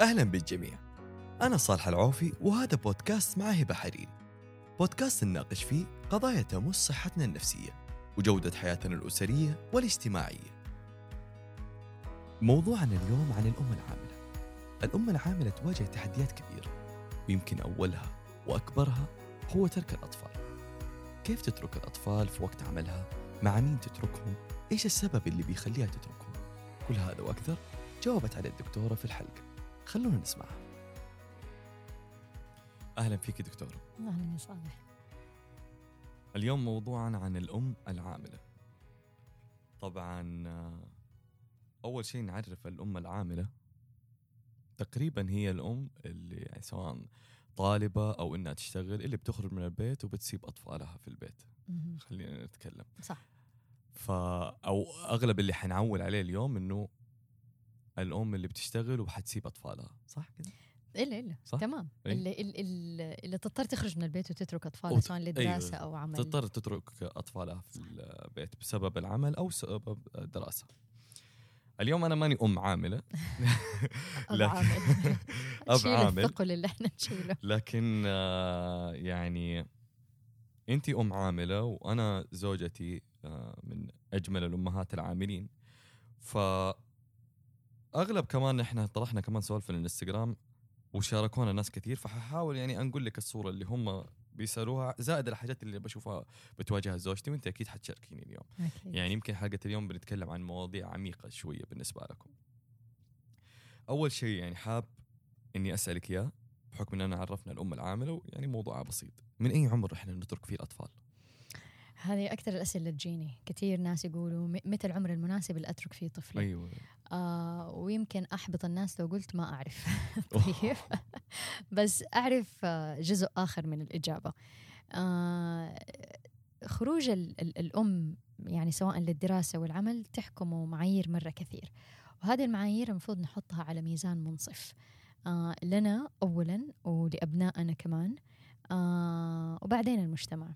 أهلا بالجميع. أنا صالح العوفي وهذا بودكاست مع هبة حريري بودكاست نناقش فيه قضايا تمس صحتنا النفسية وجودة حياتنا الأسرية والاجتماعية. موضوعنا اليوم عن الأم العاملة. الأم العاملة تواجه تحديات كبيرة ويمكن أولها وأكبرها هو ترك الأطفال. كيف تترك الأطفال في وقت عملها؟ مع مين تتركهم؟ إيش السبب اللي بيخليها تتركهم؟ كل هذا وأكثر جاوبت عليه الدكتورة في الحلقة. خلونا نسمعها. أهلا فيك دكتورة أهلا يا صالح. اليوم موضوعنا عن الأم العاملة. طبعا أول شيء نعرف الأم العاملة. تقريبا هي الأم اللي يعني سواء طالبة أو إنها تشتغل اللي بتخرج من البيت وبتسيب أطفالها في البيت. خلينا نتكلم. صح. فا أو أغلب اللي حنعول عليه اليوم إنه الأم اللي بتشتغل وحتسيب أطفالها صح كده؟ إلا إلا صح؟ تمام إيه. اللي, اللي, اللي تضطر تخرج من البيت وتترك أطفالها وت- سواء أيوة. أو عمل تضطر تترك أطفالها في البيت بسبب العمل أو سبب الدراسة اليوم أنا ماني أم عاملة أب لكن- عامل شيل عامل الثقل اللي إحنا نشيله لكن آه، يعني انت أم عاملة وأنا زوجتي آه، من أجمل الأمهات العاملين ف أغلب كمان إحنا طرحنا كمان سؤال في الإنستغرام وشاركونا ناس كثير فححاول يعني انقل لك الصورة اللي هم بيسألوها زائد الحاجات اللي بشوفها بتواجهها زوجتي وأنت أكيد حتشاركيني اليوم. أكيد. يعني يمكن حلقة اليوم بنتكلم عن مواضيع عميقة شوية بالنسبة لكم. أول شيء يعني حاب إني أسألك إياه بحكم إننا عرفنا الأم العاملة يعني موضوعها بسيط. من أي عمر إحنا نترك فيه الأطفال؟ هذه أكثر الأسئلة اللي تجيني. كثير ناس يقولوا متى العمر المناسب اللي اترك فيه طفلي؟ أيوة. آه ويمكن أحبط الناس لو قلت ما أعرف. طيب. بس أعرف آه، جزء آخر من الإجابة. آه خروج ال ال الأم يعني سواء للدراسة والعمل تحكمه معايير مرة كثير. وهذه المعايير المفروض نحطها على ميزان منصف. آه لنا اولا ولأبنائنا كمان. آه وبعدين المجتمع.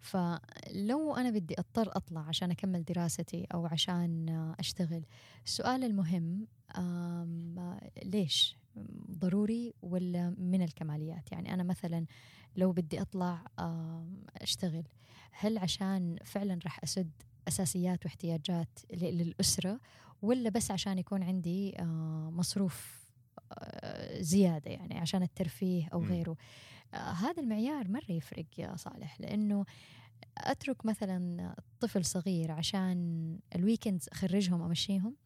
فلو أنا بدي أضطر أطلع عشان أكمل دراستي أو عشان أشتغل السؤال المهم ليش؟ ضروري ولا من الكماليات؟ يعني أنا مثلا لو بدي أطلع آم، أشتغل هل عشان فعلا راح أسد أساسيات واحتياجات ل- للأسرة ولا بس عشان يكون عندي آه، مصروف زيادة يعني عشان الترفيه أو. غيره آه، هذا المعيار مرة يفرق يا صالح لأنه أترك مثلا طفل صغير عشان الويكندز اخرجهم أمشيهم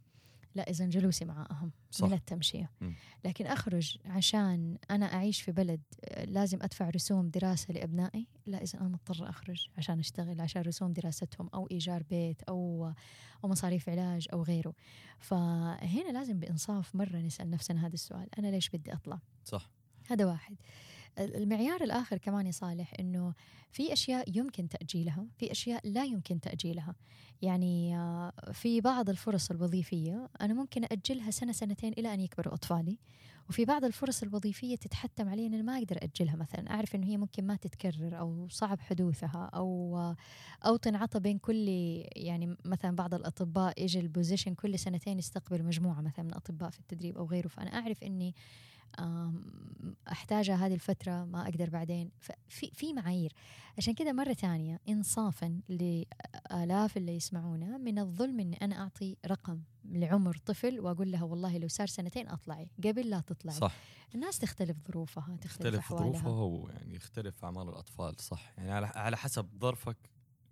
لا إذا جلوسي معاه اهم صح. من التمشية. مم. لكن أخرج عشان أنا أعيش في بلد آه، لازم أدفع رسوم دراسة لأبنائي. لا إذا أنا مضطر أخرج عشان أشتغل عشان رسوم دراستهم أو إيجار بيت أو أو مصاريف علاج أو غيره. فهنا لازم بإنصاف مرة نسأل نفسنا هذا السؤال. أنا ليش بدي أطلع؟ صح. هذا واحد. المعيار الآخر كمان يا صالح أنه في أشياء يمكن تأجيلها في أشياء لا يمكن تأجيلها. يعني آه، في بعض الفرص الوظيفية أنا ممكن أجلها سنة سنتين إلى أن يكبروا أطفالي وفي بعض الفرص الوظيفية تتحتم علي أن أنا ما أقدر أجلها مثلا. أعرف أنه هي ممكن ما تتكرر أو صعب حدوثها أو آه، أو تنعطى بين كل يعني مثلا بعض الأطباء يجي البوزيشن كل سنتين يستقبل مجموعة مثلا من الأطباء في التدريب أو غيره. فأنا أعرف أني أحتاجها هذه الفترة ما أقدر بعدين. ففي في معايير. عشان كذا مرة ثانية انصافا لآلاف اللي يسمعونا من الظلم إني أنا أعطي رقم لعمر طفل وأقول لها والله لو صار سنتين أطلعي قبل لا تطلعي. صح. الناس تختلف ظروفها تختلف, أحوالها. ظروفها ويعني يختلف أعمال الأطفال صح. يعني على على حسب ظرفك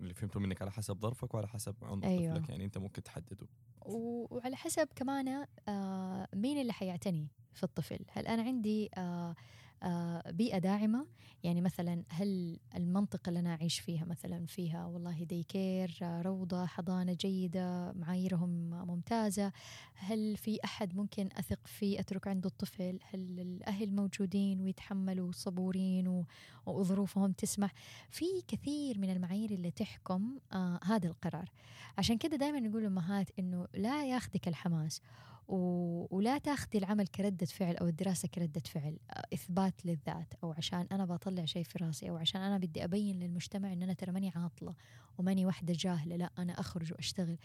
اللي فهمته منك على حسب ظرفك وعلى حسب عمر أيوة. طفلك. يعني أنت ممكن تحدده. وعلى حسب كمان آه، مين اللي حيعتني. في الطفل؟ هل أنا عندي آه، آه، بيئة داعمة؟ يعني مثلا هل المنطقة اللي أنا أعيش فيها مثلا فيها والله ديكير آه، روضة حضانة جيدة معاييرهم ممتازة هل في أحد ممكن أثق فيه أترك عنده الطفل؟ هل الأهل موجودين ويتحملوا صبورين وظروفهم تسمح؟ في كثير من المعايير اللي تحكم آه هذا القرار. عشان كده دائما نقول للأمهات إنه لا ياخذك الحماس. و... ولا تاخذي العمل كردة فعل أو الدراسة كردة فعل آه، إثبات للذات أو عشان أنا بطلع شيء في راسي أو عشان أنا بدي أبين للمجتمع إن أنا ترى ماني عاطلة وماني واحدة جاهلة لا أنا أخرج وأشتغل.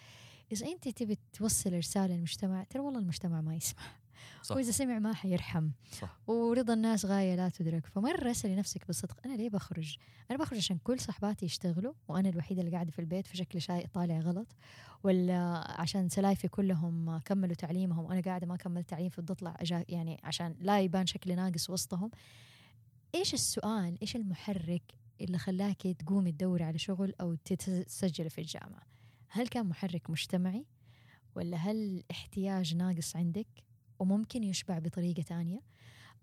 إذا أنت تبي توصل رسالة للمجتمع ترى والله المجتمع ما يسمح. صح. وإذا سمع ما حيرحم. صح. ورضا الناس غاية لا تدرك. فمرة اسالي نفسك بالصدق أنا ليه بخرج؟ أنا بخرج عشان كل صحباتي يشتغلوا وأنا الوحيدة اللي قاعدة في البيت فشكلي شاي طالع غلط ولا عشان سلايفي كلهم كملوا تعليمهم وأنا قاعدة ما كملت تعليم فبدي اطلع يعني عشان لا يبان شكلي ناقص وسطهم؟ إيش السؤال؟ إيش المحرك اللي خلاكي تقومي تدوري على شغل أو تسجلي في الجامعة؟ هل كان محرك مجتمعي؟ ولا هل احتياج ناقص عندك؟ وممكن يشبع بطريقة تانية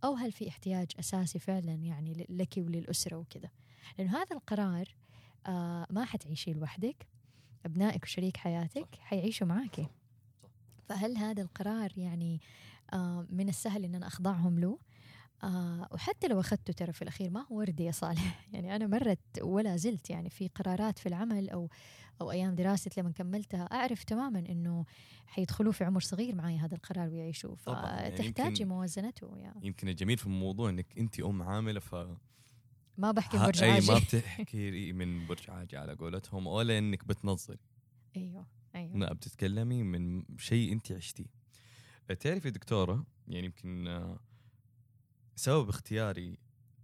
أو هل في احتياج أساسي فعلا يعني لك وللأسرة وكذا لأنه هذا القرار آه ما حتعيشيه لوحدك أبنائك وشريك حياتك صح. حيعيشوا معاكي. فهل هذا القرار يعني آه من السهل إن أنا أخضعهم له آه وحتى لو أخذته ترى في الأخير ما هو وردي يا صالح يعني أنا مرت ولا زلت يعني في قرارات في العمل أو أو أيام دراستي لما كملتها أعرف تماما إنه حيدخلوا في عمر صغير معي هذا القرار ويعيشوه. طبعاً، يعني فتحتاجي يمكن- موازنته يعني يمكن الجميل في الموضوع إنك انت أم عاملة ف ما بحكي برج أي عاجي. ما بتحكي من برج عاجي على قولتهم ولا إنك بتنظري. أيوه أيوه. لا بتتكلمي من شيء انت عشتيه. تعرفي دكتورة يعني يمكن آه، سبب اختياري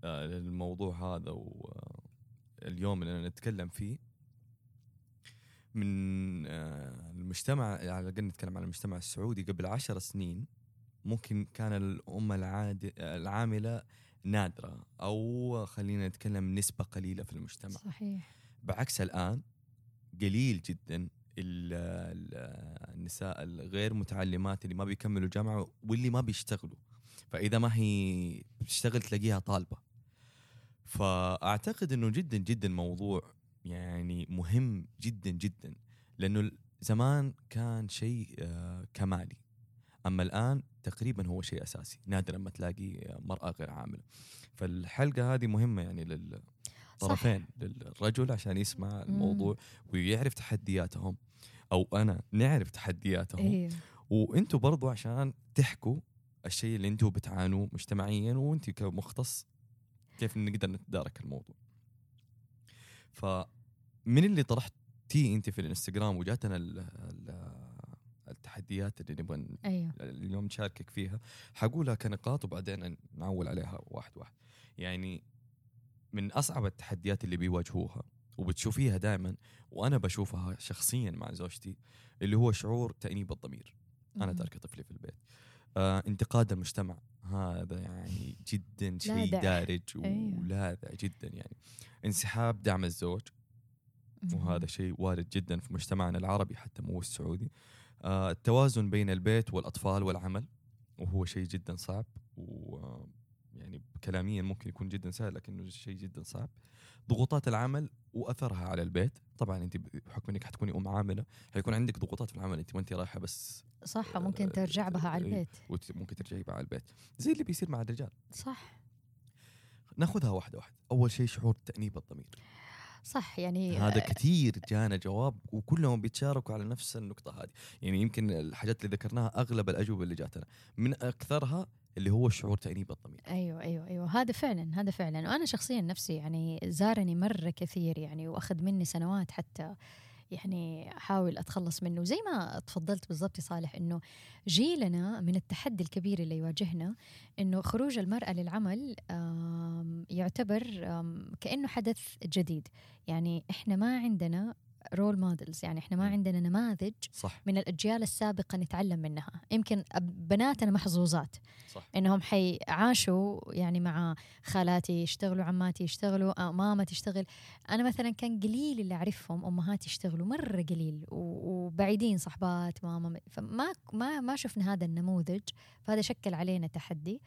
آه، للموضوع هذا واليوم اللي أنا نتكلم فيه من آه، المجتمع على الأقل نتكلم عن المجتمع السعودي قبل عشر سنين ممكن كان الأمة العاد العاملة نادرة أو خلينا نتكلم نسبة قليلة في المجتمع. صحيح. بعكس الآن قليل جدا ال- ال- النساء الغير متعلمات اللي ما بيكملوا جامعة واللي ما بيشتغلوا. فإذا ما هي بتشتغل تلاقيها طالبة. فأعتقد أنه جدا جدا موضوع يعني مهم جدا جدا لأنه زمان كان شيء آه، كمالي. أما الآن تقريبا هو شيء أساسي. نادرا ما تلاقي مرأة غير عاملة. فالحلقة هذه مهمة يعني لل طرفين للرجل عشان يسمع الموضوع ويعرف تحدياتهم أو أنا نعرف تحدياتهم. أيوه وأنتم برضو عشان تحكوا الشيء اللي أنتم بتعانوا مجتمعيا وانت كمختص كيف نقدر نتدارك الموضوع. فمن اللي طرحتيه أنت في الإنستغرام وجاتنا ال- ال- التحديات اللي نبغى أيوه. اليوم نشاركك فيها حقولها كنقاط وبعدين نعول عليها واحد واحد. يعني من أصعب التحديات اللي بيواجهوها وبتشوفيها دائما وأنا بشوفها شخصيا مع زوجتي اللي هو شعور تأنيب الضمير. أنا. تاركه طفلي في البيت. آه انتقاد المجتمع. هذا يعني جدا شيء. دارج أيوه. ولاذع جدا يعني. انسحاب دعم الزوج. وهذا شيء وارد جدا في مجتمعنا العربي حتى مو السعودي. آه التوازن بين البيت والأطفال والعمل وهو شيء جدا صعب و آه، يعني كلاميا ممكن يكون جدا سهل لكنه شيء جدا صعب. ضغوطات العمل وأثرها على البيت. طبعا أنت بحكم إنك حتكوني أم عاملة حيكون عندك ضغوطات في العمل أنت ما أنت رايحة بس صح ممكن ترجع بها على إيه. البيت. وممكن ترجعي بقى على البيت. زي اللي بيصير مع الرجال. صح. ناخذها واحدة واحدة. أول شيء شعور تأنيب الضمير. صح يعني هذا كثير جانا جواب وكلهم بيتشاركوا على نفس النقطة هذه. يعني يمكن الحاجات اللي ذكرناها أغلب الأجوبة اللي جاتنا من أكثرها اللي هو الشعور تأنيب الضمير. أيوه أيوه أيوه. هذا فعلا هذا فعلا. وأنا شخصيا نفسي يعني زارني مرة كثير يعني وأخذ مني سنوات حتى يعني أحاول أتخلص منه. زي ما تفضلت بالضبط صالح إنه جيلنا من التحدي الكبير اللي يواجهنا إنه خروج المرأة للعمل يعتبر كأنه حدث جديد. يعني إحنا ما عندنا role models يعني إحنا ما. عندنا نماذج صح. من الأجيال السابقة نتعلم منها. يمكن بناتنا محظوظات. صح. إنهم حيعاشوا يعني مع خالاتي يشتغلوا عماتي يشتغلوا آه، ماما تشتغل. أنا مثلا كان قليل اللي أعرفهم أمهات يشتغلوا مرة قليل. وبعيدين صحبات ماما فما ما ما شفنا هذا النموذج. فهذا شكل علينا تحدي.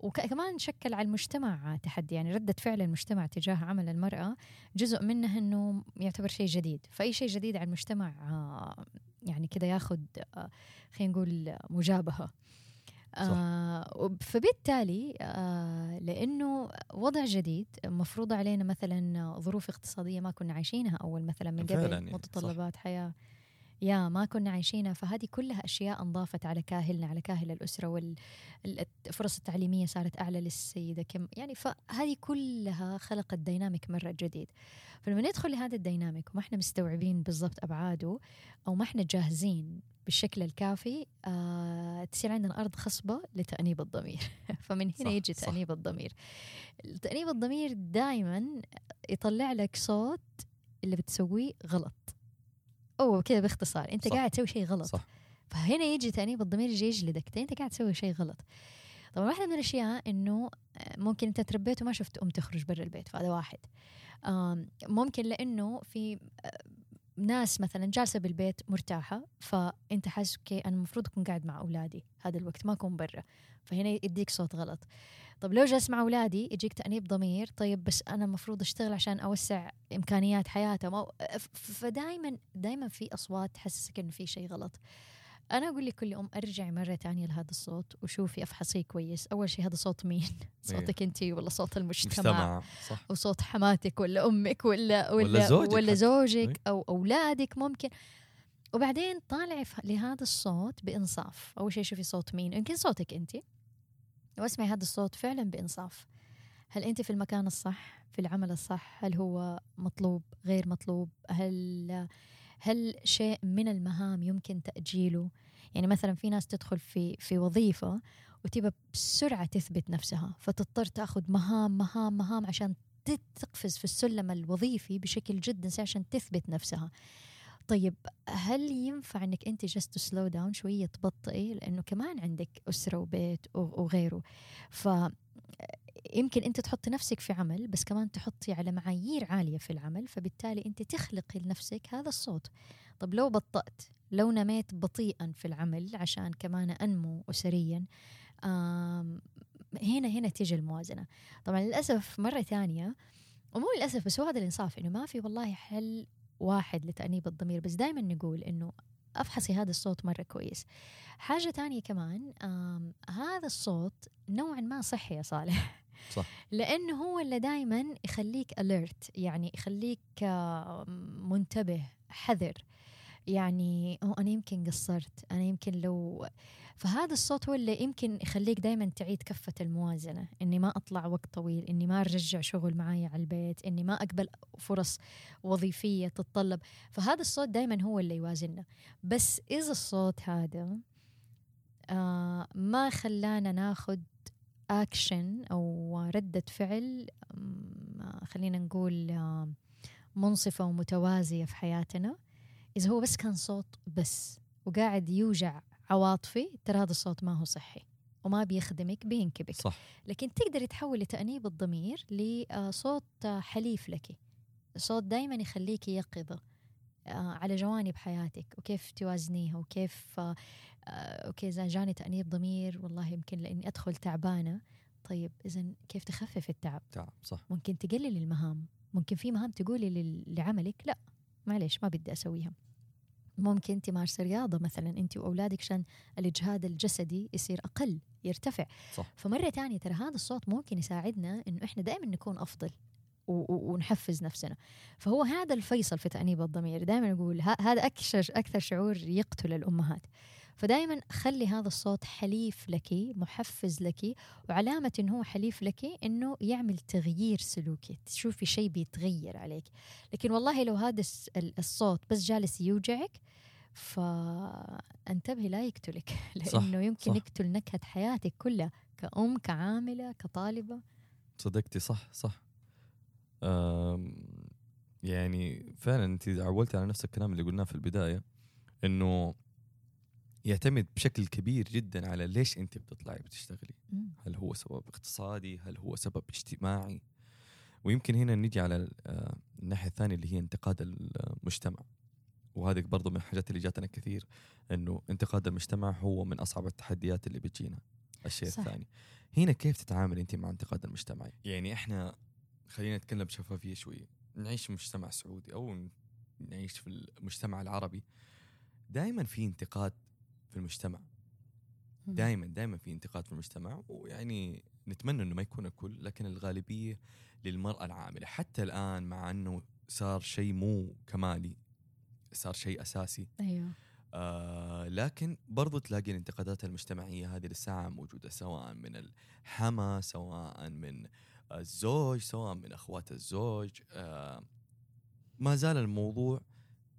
وكمان شكل على المجتمع تحدي يعني ردة فعل المجتمع تجاه عمل المرأة جزء منه أنه يعتبر شيء جديد. فأي شيء جديد على المجتمع آه، يعني كذا ياخذ آه، خلينا نقول مجابهة. آه فبالتالي آه لأنه وضع جديد مفروض علينا مثلا ظروف اقتصادية ما كنا عايشينها أول مثلا من قبل يعني،. متطلبات حياة. يا ما كنا عايشينها فهذه كلها أشياء أنضافت على كاهلنا على كاهل الأسرة والفرص التعليمية صارت أعلى للسيدة كم يعني فهذه كلها خلقت ديناميك مرة جديد. فلما ندخل لهذا الديناميك وما إحنا مستوعبين بالضبط أبعاده أو ما إحنا جاهزين بالشكل الكافي آه تصير عندنا أرض خصبة لتأنيب الضمير. فمن هنا يجي تأنيب الضمير. تأنيب الضمير دائما يطلع لك صوت اللي بتسويه غلط. أو كذا باختصار. أنت صح. قاعد تسوي شيء غلط. صح. فهنا يجي تانيب الضمير يجي يجلدك أنت قاعد تسوي شيء غلط. طبعا واحدة من الأشياء إنه آه، ممكن أنت تربيت وما شفت أم تخرج برا البيت فهذا واحد. ممكن لأنه في آه، ناس مثلا جالسة بالبيت مرتاحة فأنت حاسس أوكي أنا المفروض أكون قاعد مع أولادي هذا الوقت ما أكون برا. فهنا يديك صوت غلط. طب لو جالس مع أولادي يجيك تأنيب ضمير طيب بس أنا المفروض أشتغل عشان أوسع إمكانيات حياتهم. فدائما دائما في أصوات تحسسك إنه في شيء غلط. أنا أقول لكل ام أرجعي مرة ثانية لهذا الصوت وشوفي أفحصيه كويس. أول شيء هذا صوت مين؟ إيه. صوتك انت ولا صوت المجتمع؟ مجتمع. صح. وصوت حماتك ولا أمك ولا ولا ولا زوجك, ولا زوجك إيه. أو أولادك ممكن. وبعدين طالعي لهذا الصوت بإنصاف. أول شيء شوفي صوت مين. يمكن صوتك انت. واسمعي هذا الصوت فعلا بإنصاف. هل انت في المكان الصح في العمل الصح؟ هل هو مطلوب غير مطلوب؟ هل هل شيء من المهام يمكن تأجيله؟ يعني مثلا في ناس تدخل في في وظيفة وتبى بسرعة تثبت نفسها فتضطر تأخذ مهام مهام مهام عشان تقفز في السلم الوظيفي بشكل جدا عشان تثبت نفسها. طيب هل ينفع إنك أنت جست سلو داون شوية تبطئي؟ لأنه كمان عندك أسرة وبيت وغيره. ف يمكن أنت تحطي نفسك في عمل بس كمان تحطي على معايير عالية في العمل فبالتالي أنت تخلقي لنفسك هذا الصوت. طب لو بطأت لو نميت بطيئا في العمل عشان كمان أنمو اسريا هنا هنا تيجي الموازنة. طبعا للأسف مرة ثانية ومو للأسف بس هو هذا الإنصاف إنه ما في والله حل واحد لتأنيب الضمير بس دائما نقول إنه أفحصي هذا الصوت مرة كويس. حاجة تانية كمان هذا الصوت نوعا ما صحي يا صالح. صح. لأنه هو اللي دائما يخليك اليرت يعني يخليك منتبه حذر. يعني أو أنا يمكن قصرت أنا يمكن لو فهذا الصوت هو اللي يمكن يخليك دائما تعيد كفة الموازنة. إني ما أطلع وقت طويل إني ما أرجع شغل معي على البيت إني ما أقبل فرص وظيفية تتطلب. فهذا الصوت دائما هو اللي يوازننا. بس إذا الصوت هذا آه ما خلانا ناخد اكشن أو ردة فعل خلينا نقول آه منصفة ومتوازية في حياتنا. إذا هو بس كان صوت بس وقاعد يوجع عواطفي ترى هذا الصوت ما هو صحي وما بيخدمك بينكبك. صح. لكن تقدر تحول تأنيب الضمير لصوت حليف لك. صوت دائما يخليك يقظة آه، على جوانب حياتك وكيف توازنيها وكيف آه، أوكي إذا جاني تأنيب ضمير والله يمكن لإني أدخل تعبانة. طيب اذا كيف تخفف التعب؟ تعب صح. ممكن تقلل المهام. ممكن في مهام تقولي لعملك لا معليش ما بدي أسويها. ممكن تمارسي رياضة مثلا أنت وأولادك عشان الإجهاد الجسدي يصير أقل يرتفع. صح. فمرة تانية ترى هذا الصوت ممكن يساعدنا إنه إحنا دائما نكون أفضل ونحفز نفسنا. فهو هذا الفيصل في تأنيب الضمير. دائما أقول هذا أكثر أكثر شعور يقتل الأمهات. فدائما خلي هذا الصوت حليف لك محفز لك وعلامة إنه هو حليف لك إنه يعمل تغيير سلوكي تشوفي شيء بيتغير عليك. لكن والله لو هذا الصوت بس جالس يوجعك فانتبهي لا يقتلك. لأنه صح يمكن صح. يقتل نكهة حياتك كلها كأم كعاملة كطالبة. صدقتي صح صح. يعني فعلا انت عولتي على نفس الكلام اللي قلناه في البداية إنه يعتمد بشكل كبير جدا على ليش أنت بتطلعي بتشتغلي. هل هو سبب اقتصادي؟ هل هو سبب اجتماعي؟ ويمكن هنا نيجي على آه، الناحية الثانية اللي هي انتقاد المجتمع. وهذه برضو من الحاجات اللي جاتنا كثير إنه انتقاد المجتمع هو من أصعب التحديات اللي بتجينا. الشيء صح. الثاني. هنا كيف تتعامل أنت مع انتقاد المجتمع؟ يعني إحنا خلينا نتكلم بشفافية شوي. نعيش في مجتمع سعودي أو نعيش في المجتمع العربي. دائما في انتقاد في المجتمع. دائما دائما في انتقاد في المجتمع ويعني نتمنى إنه ما يكون الكل لكن الغالبية للمرأة العاملة. حتى الآن مع إنه صار شيء مو كمالي صار شيء أساسي. أيوه. آه لكن برضو تلاقي الانتقادات المجتمعية هذه للساعه موجودة سواء من الحما سواء من الزوج سواء من أخوات الزوج. آه ما زال الموضوع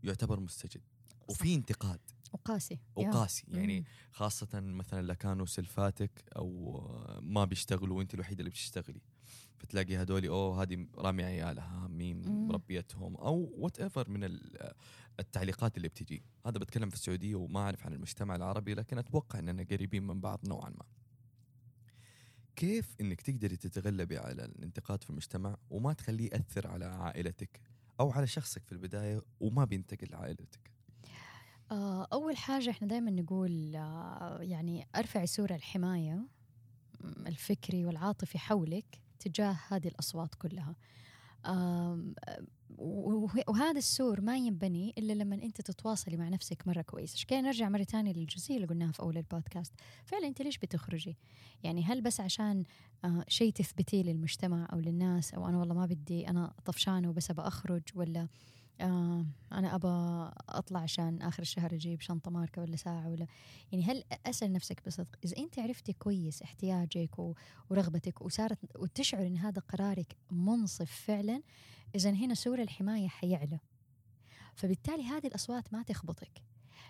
يعتبر مستجد. وفي انتقاد. وقاسي. وقاسي. يعني. خاصة مثلا اللي كانوا سلفاتك أو ما بيشتغلوا وأنت الوحيدة اللي بتشتغلي. فتلاقي هذولي أوه هذه رامي عيالها مين. مربيتهم؟ أو وات ايفر من ال- التعليقات اللي بتجي. هذا بتكلم في السعودية وما أعرف عن المجتمع العربي لكن أتوقع إننا قريبين من بعض نوعا ما. كيف إنك تقدري تتغلبي على الانتقاد في المجتمع وما تخليه يأثر على عائلتك أو على شخصك في البداية وما بينتقل لعائلتك؟ أول حاجة إحنا دائما نقول آه، يعني أرفعي سور الحماية الفكري والعاطفي حولك تجاه هذه الأصوات كلها. وهذا السور ما ينبني إلا لما أنت تتواصلي مع نفسك مرة كويس. عشان نرجع مرة تانية للجزئية اللي قلناها في أول البودكاست. فعلا أنت ليش بتخرجي؟ يعني هل بس عشان آه، شيء تثبتيه للمجتمع أو للناس أو أنا والله ما بدي أنا طفشانة وبس أبى أخرج ولا آه أنا أبى أطلع عشان آخر الشهر أجيب شنطة ماركة ولا ساعة ولا يعني هل أسأل نفسك بصدق إذا أنت عرفتي كويس احتياجك ورغبتك وصارت وتشعر إن هذا قرارك منصف فعلا إذا هنا سور الحماية حيعلى. فبالتالي هذه الأصوات ما تخبطك.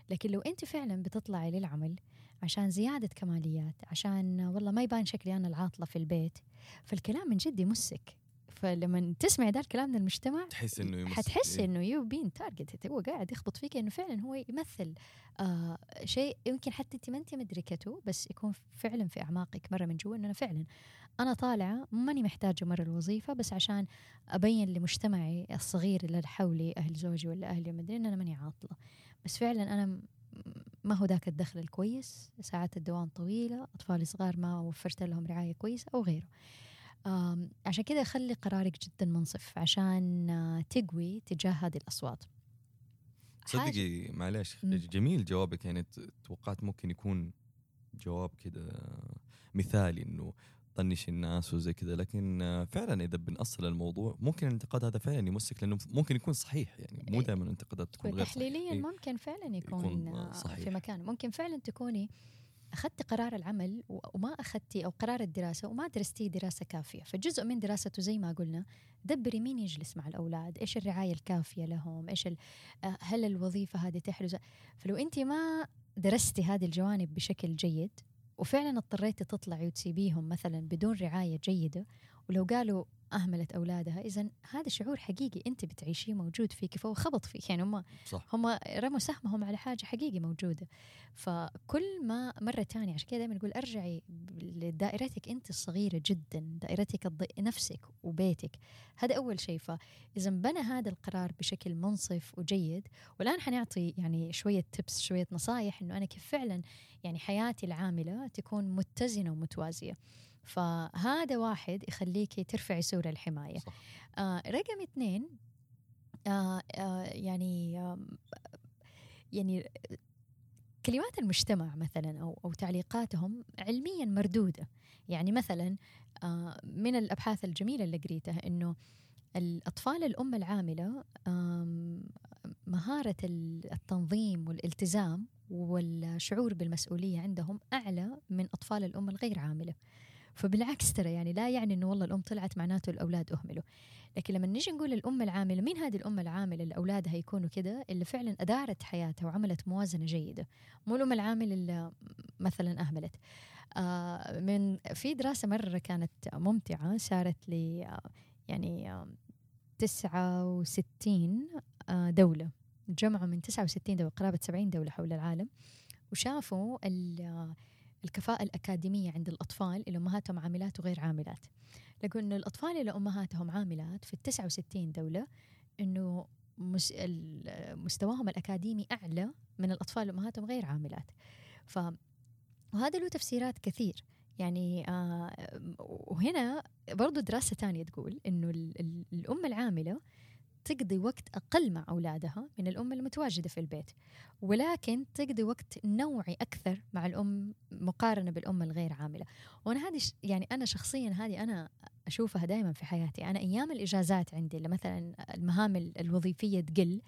لكن لو أنت فعلا بتطلعي للعمل عشان زيادة كماليات عشان والله ما يبان شكلي أنا العاطلة في البيت فالكلام من جد يمسك. فلما تسمعي ذا الكلام من المجتمع تحس إنه يمس حتحسي إيه. إنه your pain target هو قاعد يخبط فيك إنه فعلا هو يمثل آه شيء يمكن حتى أنت ما أنت مدركته بس يكون فعلا في أعماقك مرة من جوا إنه أنا فعلا أنا طالعة ماني محتاجة مرة الوظيفة بس عشان أبين لمجتمعي الصغير اللي حولي أهل زوجي ولا أهلي مدري إن أنا ماني عاطلة. بس فعلا أنا ما هو ذاك الدخل الكويس ساعات الدوام طويلة أطفالي صغار ما وفرت لهم رعاية كويسه أو غيره. عشان كذا خلي قرارك جدا منصف عشان آه، تقوي تجاه هذه الأصوات تصدقي معلش. جميل جوابك يعني توقعت ممكن يكون جواب كده مثالي إنه طنش الناس وزي كذا لكن آه، فعلا إذا بنأصل الموضوع ممكن الانتقاد هذا فعلا يمسك لأنه ممكن يكون صحيح يعني مو إيه. دائما الانتقادات تكون غير. تحليليا إيه. ممكن فعلا يكون, يكون، آه، صحيح. في مكان ممكن فعلا تكوني أخذتي قرار العمل وما أخذتي أو قرار الدراسة وما درستي دراسة كافية. فجزء من دراسته زي ما قلنا دبري مين يجلس مع الأولاد إيش الرعاية الكافية لهم ال- آه، هل الوظيفة هذه تحرز؟ فلو أنت ما درستي هذه الجوانب بشكل جيد وفعلا اضطريتي تطلعي وتسيبيهم مثلا بدون رعاية جيدة ولو قالوا أهملت أولادها. إذا هذا شعور حقيقي أنت بتعيشيه موجود فيك فهو خبط فيك. يعني هم صح. هم رموا سهمهم على حاجة حقيقي موجودة. فكل ما مرة تانية عشان كذا دائما نقول أرجعي لدائرتك أنت الصغيرة جدا دائرتك. نفسك وبيتك. هذا أول شيء. فإذا بنى هذا القرار بشكل منصف وجيد. والآن حنعطي يعني شوية تبس شوية نصايح أنه أنا كيف فعلا يعني حياتي العاملة تكون متزنة ومتوازية. فهذا واحد يخليكي ترفعي سور الحماية. صح. آه رقم اثنين آه آه يعني آه يعني كلمات المجتمع مثلا أو أو تعليقاتهم علميا مردودة. يعني مثلا آه من الأبحاث الجميلة اللي قريتها إنه الأطفال الأم العاملة مهارة التنظيم والالتزام والشعور بالمسؤولية عندهم أعلى من أطفال الأم الغير عاملة. فبالعكس ترى يعني لا يعني إنه والله الأم طلعت معناته الأولاد أهملوا. لكن لما نيجي نقول الام العاملة مين هذه الأم العاملة اللي أولادها يكونوا كده؟ اللي فعلا أدارت حياتها وعملت موازنة جيدة. مو الأم العامل اللي مثلا أهملت. آه من في دراسة مرة كانت ممتعة صارت ل آه، يعني آه، 69 آه، دولة. جمعوا من 69 دولة قرابة 70 دولة حول العالم. وشافوا آه، الكفاءة الأكاديمية عند الأطفال اللي أمهاتهم عاملات وغير عاملات لقوا إنه الأطفال اللي أمهاتهم عاملات في ال 69 دولة. ال- مستواهم الأكاديمي أعلى من الأطفال اللي أمهاتهم غير عاملات ف وهذا له تفسيرات كثير يعني آه وهنا برضو دراسة تانية تقول ال- الأم العاملة تقضي وقت أقل مع أولادها من الأم المتواجدة في البيت ولكن تقضي وقت نوعي أكثر مع الأم مقارنة بالأم الغير عاملة. وأنا هذه يعني أنا شخصيا هذه أنا أشوفها دائما في حياتي. أنا أيام الإجازات عندي مثلا المهام ال- الوظيفية تقل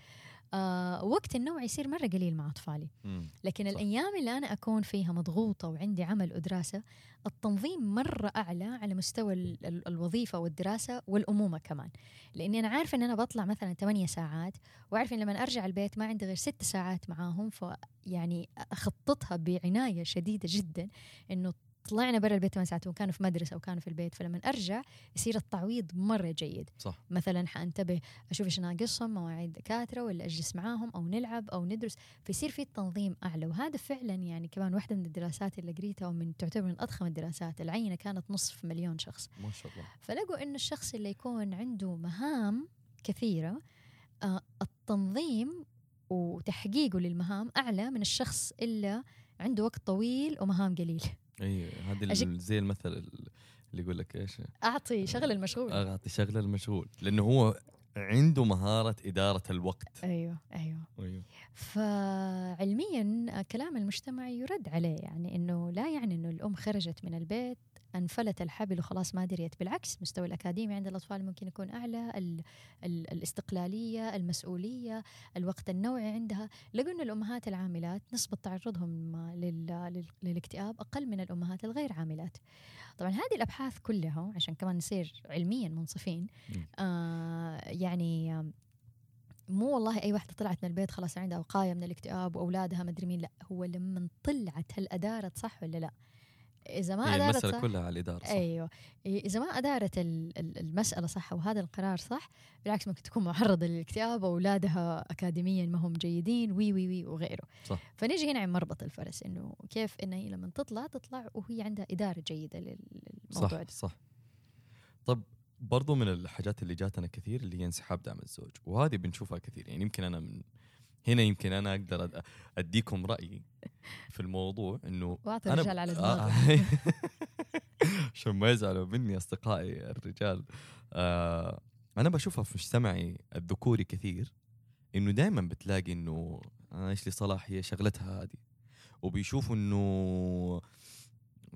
آه وقت النوع يصير مرة قليل مع أطفالي مم. لكن صح. الأيام اللي أنا أكون فيها مضغوطة وعندي عمل ودراسة التنظيم مرة أعلى على مستوى ال- ال- الوظيفة والدراسة والأمومة كمان لأني أنا عارفة إن أنا بطلع مثلا 8 ساعات وعارفه إن لما أرجع البيت ما عندي غير 6 ساعات معاهم فيعني أخططها بعناية شديدة جدا إنه طلعنا برا البيت 8 ساعات وكانوا في مدرسة أو كانوا في البيت فلما أرجع يصير التعويض مرة جيد. صح. مثلا حأنتبه أشوف إيش ناقصهم مواعيد دكاتره ولا أجلس معاهم أو نلعب أو ندرس فيصير في تنظيم أعلى. وهذا فعلا يعني كمان واحدة من الدراسات اللي قريتها ومن تعتبر من أضخم الدراسات العينة كانت نصف مليون شخص. ما شاء الله. فلقوا إنه الشخص اللي يكون عنده مهام كثيرة آه التنظيم وتحقيقه للمهام أعلى من الشخص اللي عنده وقت طويل ومهام قليل. اي ال- زي المثل اللي يقول لك إيش؟ أعطي شغل المشغول. أعطي شغله المشغول لأنه هو عنده مهارة إدارة الوقت. أيوه أيوه. أيوه. فعلميا كلام المجتمع يرد عليه يعني إنه لا يعني إنه الأم خرجت من البيت أنفلت الحبل وخلاص ما دريت. بالعكس مستوى الأكاديمي عند الأطفال ممكن يكون أعلى ال ال الاستقلالية المسؤولية الوقت النوعي عندها. لقوا إن الأمهات العاملات نسبة تعرضهم لل لل للاكتئاب أقل من الأمهات الغير عاملات. طبعا هذه الأبحاث كلها عشان كمان نصير علميا منصفين. آه يعني مو والله أي واحدة طلعت من البيت خلاص عندها وقاية من الاكتئاب وأولادها مدري مين لا هو لما طلعت هل أدارت صح ولا لا؟ إذا ما أدارت المسألة صح كلها على الإدارة صح. أيوه. إذا ما أدارت ال- ال- المسألة صح وهذا القرار صح بالعكس ممكن تكون معرضة للاكتئاب واولادها اكاديميا ما هم جيدين وي وي وي وغيره. صح. فنيجي هنا عند مربط الفرس إنه كيف إن هي لما تطلع تطلع وهي عندها إدارة جيدة لل- للموضوع صح ده. صح. طب برضو من الحاجات اللي جاتنا كثير اللي هي انسحاب دعم الزوج وهذه بنشوفها كثير يعني يمكن أنا من هنا يمكن أنا أقدر أديكم رأيي في الموضوع إنه واعطي الرجال على دماغه آه، عشان ما يزعلوا مني أصدقائي الرجال. آه أنا بشوفها في مجتمعي الذكوري كثير إنه دائما بتلاقي إنه أنا إيش لي صلاح هي شغلتها هذه. وبيشوفوا إنه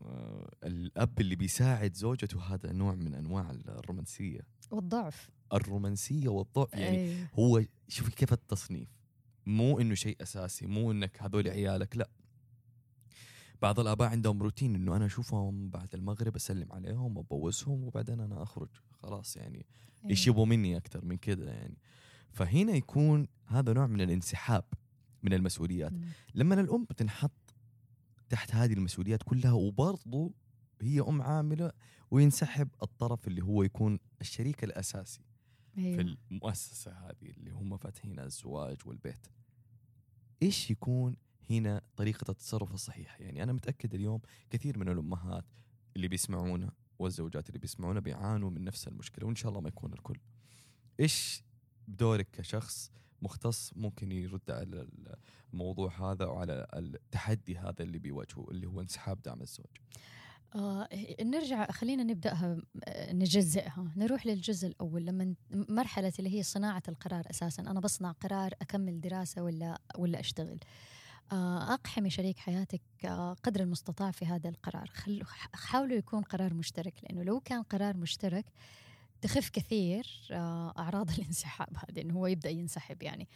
آه الأب اللي بيساعد زوجته هذا نوع من أنواع الرومانسية. والضعف. الرومانسية والضعف يعني أيوه. هو شوفي كيف التصنيف. مو إنه شيء أساسي مو إنك هذول عيالك لا. بعض الآباء عندهم روتين إنه أنا أشوفهم بعد المغرب أسلم عليهم وأبوسهم وبعدين أنا أخرج. خلاص يعني إيش. يبغوا مني أكثر من كذا يعني. فهنا يكون هذا نوع من الانسحاب من المسؤوليات. مم. لما الأم بتنحط تحت هذه المسؤوليات كلها وبرضو هي أم عاملة وينسحب الطرف اللي هو يكون الشريك الأساسي. أيوه. في المؤسسة هذه اللي هم فاتحينها الزواج والبيت. إيش يكون هنا طريقة التصرف الصحيحة؟ يعني أنا متأكد اليوم كثير من الأمهات اللي بيسمعونا والزوجات اللي بيسمعونا بيعانوا من نفس المشكلة وإن شاء الله ما يكون الكل. إيش دورك كشخص مختص ممكن يرد على الموضوع هذا وعلى التحدي هذا اللي بيواجهه اللي هو انسحاب دعم الزوج آه نرجع خلينا نبدأها آه، نجزئها. نروح للجزء الأول. لما مرحلة اللي هي صناعة القرار أساسا. أنا بصنع قرار أكمل دراسة ولا ولا أشتغل. آه، أقحمي شريك حياتك آه، قدر المستطاع في هذا القرار. حاولوا يكون قرار مشترك لأنه لو كان قرار مشترك تخف كثير آه، أعراض الانسحاب هذه إنه هو يبدأ ينسحب يعني.